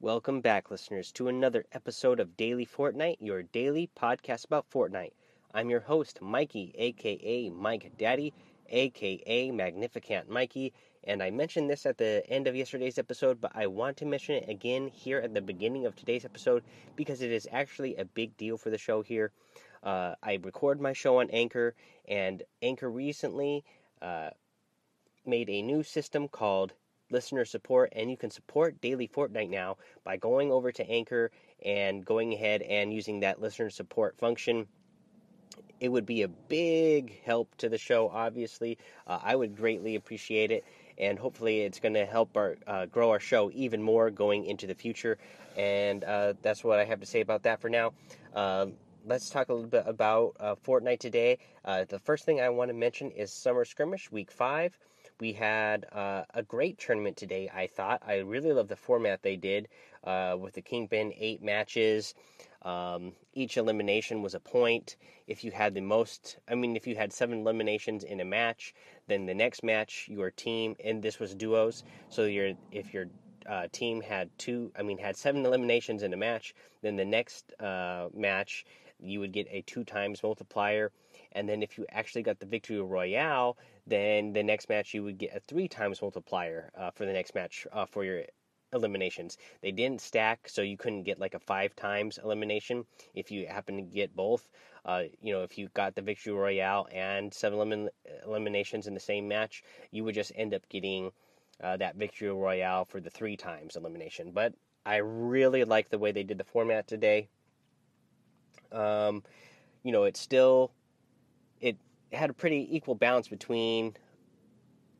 Welcome back, listeners, to another episode of Daily Fortnite, your daily podcast about Fortnite. I'm your host, Mikey, aka Mike Daddy, aka Magnificent Mikey, and I mentioned this at the end of yesterday's episode, but I want to mention it again here at the beginning of today's episode because it is actually a big deal for the show here. Uh, I record my show on Anchor, and Anchor recently uh, made a new system called listener support, and you can support Daily Fortnite now by going over to Anchor and going ahead and using that listener support function. It would be a big help to the show, obviously. Uh, I would greatly appreciate it, and hopefully, it's going to help our uh, grow our show even more going into the future. And uh, that's what I have to say about that for now. Um, let's talk a little bit about uh, Fortnite today. Uh, the first thing I want to mention is Summer Skirmish Week 5. We had uh, a great tournament today, I thought. I really love the format they did uh, with the Kingpin, eight matches. Um, each elimination was a point. If you had the most, I mean, if you had seven eliminations in a match, then the next match, your team, and this was duos. So your if your uh, team had two, I mean, had seven eliminations in a match, then the next uh, match you would get a two times multiplier. And then if you actually got the victory royale, then the next match you would get a three times multiplier uh, for the next match uh, for your eliminations. They didn't stack, so you couldn't get like a five times elimination if you happen to get both. Uh, you know, if you got the victory royale and seven elim- eliminations in the same match, you would just end up getting uh, that victory royale for the three times elimination. But I really like the way they did the format today. Um, you know, it's still it had a pretty equal balance between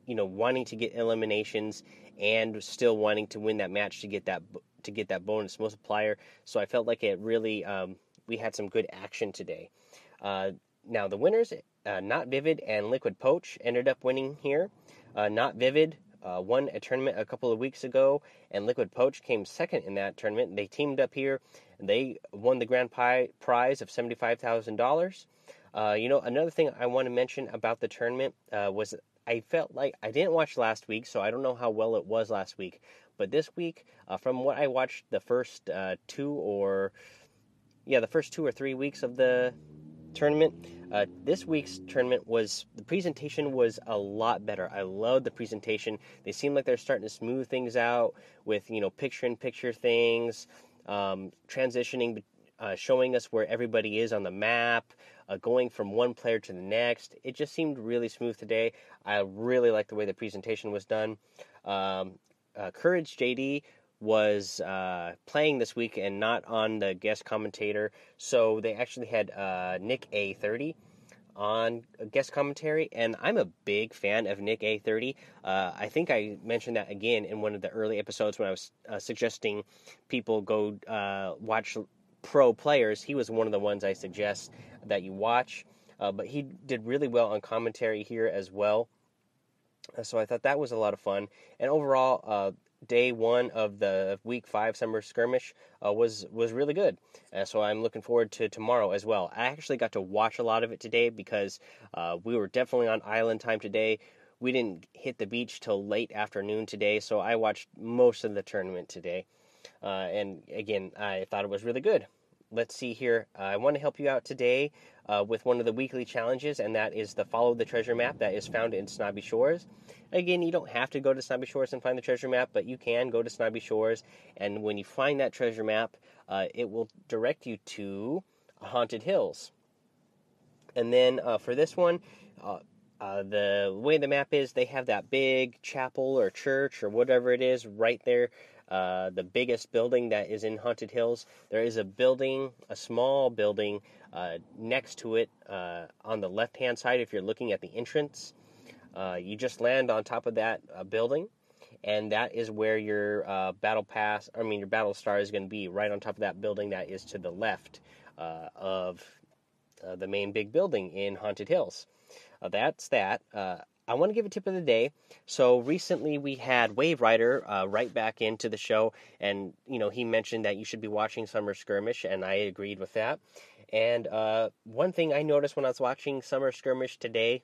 you know wanting to get eliminations and still wanting to win that match to get that to get that bonus multiplier. So I felt like it really um, we had some good action today. Uh, now the winners, uh, Not Vivid and Liquid Poach, ended up winning here. Uh, Not Vivid uh, won a tournament a couple of weeks ago, and Liquid Poach came second in that tournament. They teamed up here, and they won the grand prize of seventy-five thousand dollars. Uh, you know, another thing I want to mention about the tournament uh, was I felt like I didn't watch last week, so I don't know how well it was last week. But this week, uh, from what I watched, the first uh, two or yeah, the first two or three weeks of the tournament. Uh, this week's tournament was the presentation was a lot better. I loved the presentation. They seem like they're starting to smooth things out with you know picture-in-picture things, um, transitioning, uh, showing us where everybody is on the map, uh, going from one player to the next. It just seemed really smooth today. I really like the way the presentation was done. Um, uh, Courage JD was uh, playing this week and not on the guest commentator. So they actually had uh, NickEh30 on guest commentary, and I'm a big fan of NickEh30. Uh, I think I mentioned that again in one of the early episodes when I was uh, suggesting people go uh, watch pro players. He was one of the ones I suggest that you watch. Uh, but he did really well on commentary here as well. So I thought that was a lot of fun. And overall, day one of the week five summer skirmish uh, was was really good. Uh, so I'm looking forward to tomorrow as well. I actually got to watch a lot of it today because uh, we were definitely on island time today. We didn't hit the beach till late afternoon today, so I watched most of the tournament today. Uh, and again, I thought it was really good let's see here. Uh, I want to help you out today uh, with one of the weekly challenges, and that is the Follow the Treasure map that is found in Snobby Shores. Again, you don't have to go to Snobby Shores and find the treasure map, but you can go to Snobby Shores, and when you find that treasure map, uh, it will direct you to Haunted Hills. And then uh, for this one, uh, uh, the way the map is, they have that big chapel or church or whatever it is right there uh, the biggest building that is in Haunted Hills. There is a building, a small building uh, next to it uh, on the left hand side if you're looking at the entrance. Uh, you just land on top of that uh, building, and that is where your battle pass, I mean, your battle star is going to be right on top of that building that is to the left of the main big building in Haunted Hills. that's that. I want to give a tip of the day. So recently we had Wave Rider uh, right back into the show, and you know he mentioned that you should be watching Summer Skirmish, and I agreed with that. And uh, one thing I noticed when I was watching Summer Skirmish today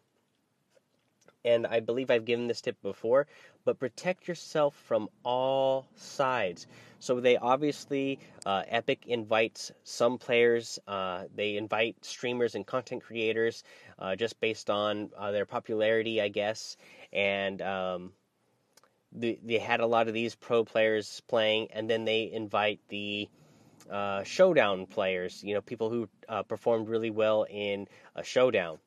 and I believe I've given this tip before, but protect yourself from all sides. So they obviously, uh, Epic invites some players, uh, they invite streamers and content creators uh, just based on uh, their popularity, I guess. And um, the, they had a lot of these pro players playing, and then they invite the uh, showdown players, you know, people who uh, performed really well in a showdown.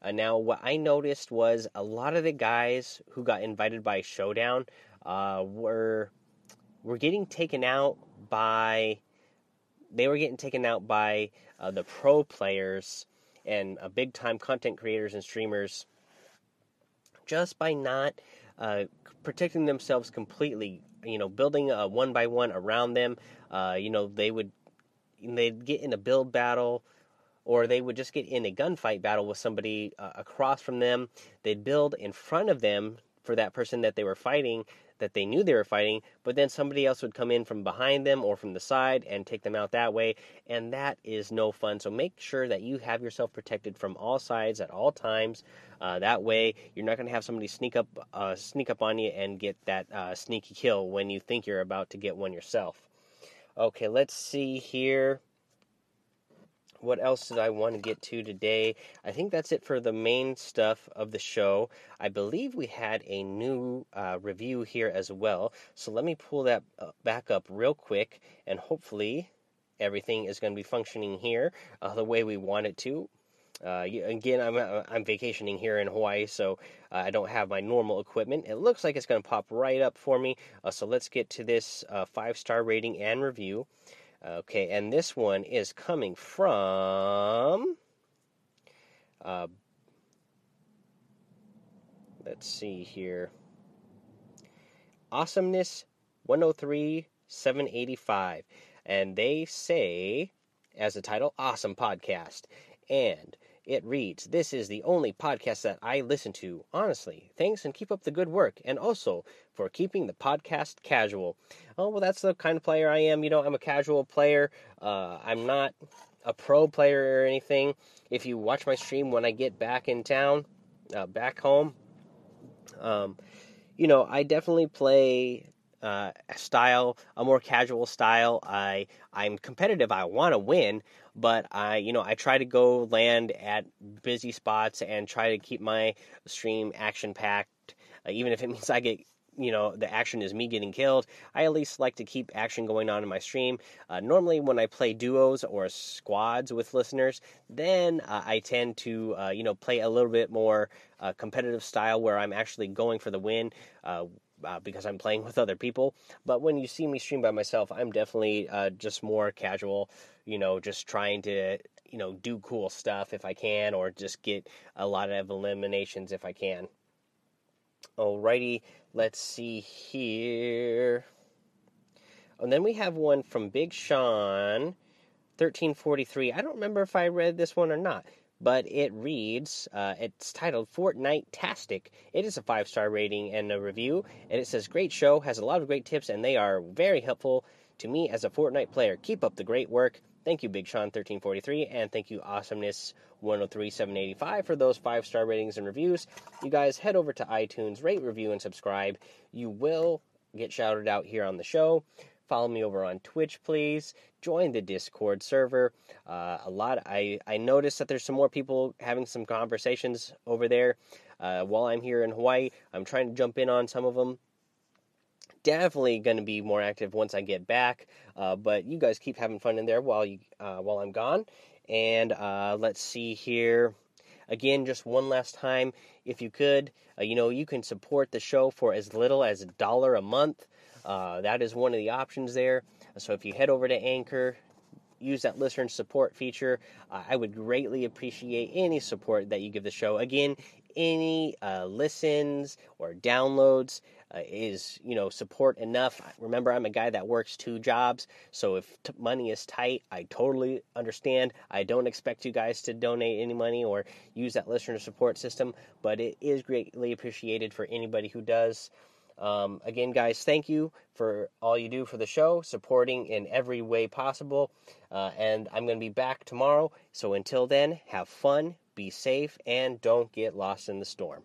Uh, now, what I noticed was a lot of the guys who got invited by Showdown uh, were were getting taken out by they were getting taken out by uh, the pro players and uh, big time content creators and streamers just by not uh, protecting themselves completely. You know, building a one by one around them. Uh, you know, they would they'd get in a build battle or they would just get in a gunfight battle with somebody uh, across from them. They'd build in front of them for that person that they were fighting, that they knew they were fighting, but then somebody else would come in from behind them or from the side and take them out that way, and that is no fun. So make sure that you have yourself protected from all sides at all times. Uh, that way, you're not going to have somebody sneak up, uh, sneak up on you and get that uh, sneaky kill when you think you're about to get one yourself. Okay, let's see here what else did I want to get to today? I think that's it for the main stuff of the show. I believe we had a new uh, review here as well. So let me pull that uh, back up real quick, and hopefully everything is going to be functioning here uh, the way we want it to. Uh, again, I'm uh, I'm vacationing here in Hawaii, so uh, I don't have my normal equipment. It looks like it's going to pop right up for me. Uh, so let's get to this five star rating and review. Okay, and this one is coming from. Uh, let's see here. Awesomeness 103 785. And they say, as the title, Awesome Podcast. And it reads, This is the only podcast that I listen to. Honestly, thanks and keep up the good work. And also for keeping the podcast casual. Oh, well, that's the kind of player I am. You know, I'm a casual player. Uh, I'm not a pro player or anything. If you watch my stream when I get back in town, uh, back home, um, you know, I definitely play uh, style, a more casual style. I I'm competitive. I want to win, but I you know I try to go land at busy spots and try to keep my stream action packed. Uh, even if it means I get you know the action is me getting killed i at least like to keep action going on in my stream uh, normally when i play duos or squads with listeners then uh, i tend to uh, you know play a little bit more uh, competitive style where i'm actually going for the win uh, because I'm playing with other people. But when you see me stream by myself, I'm definitely uh, just more casual, you know, just trying to, you know, do cool stuff if I can, or just get a lot of eliminations if I can. Alrighty, let's see here. And then we have one from Big Sean, 1343. I don't remember if I read this one or not but it reads, uh, it's titled Fortnite Tastic. It is a five star rating and a review, and it says, Great show, has a lot of great tips, and they are very helpful to me as a Fortnite player. Keep up the great work. Thank you, Big Sean 1343, and thank you, Awesomeness 103785 for those five star ratings and reviews. You guys head over to iTunes, rate, review, and subscribe. You will get shouted out here on the show. Follow me over on Twitch, please. Join the Discord server. Uh, a lot. I I noticed that there's some more people having some conversations over there. Uh, while I'm here in Hawaii, I'm trying to jump in on some of them. Definitely going to be more active once I get back. Uh, but you guys keep having fun in there while you uh, while I'm gone. And uh, let's see here. Again, just one last time, if you could, uh, you know, you can support the show for as little as a dollar a month. Uh, that is one of the options there. So if you head over to Anchor, use that listener support feature, uh, I would greatly appreciate any support that you give the show. Again, any uh, listens or downloads uh, is you know support enough. Remember, I'm a guy that works two jobs, so if t- money is tight, I totally understand. I don't expect you guys to donate any money or use that listener support system, but it is greatly appreciated for anybody who does. Um, again, guys, thank you for all you do for the show, supporting in every way possible. Uh, and I'm going to be back tomorrow. So until then, have fun, be safe, and don't get lost in the storm.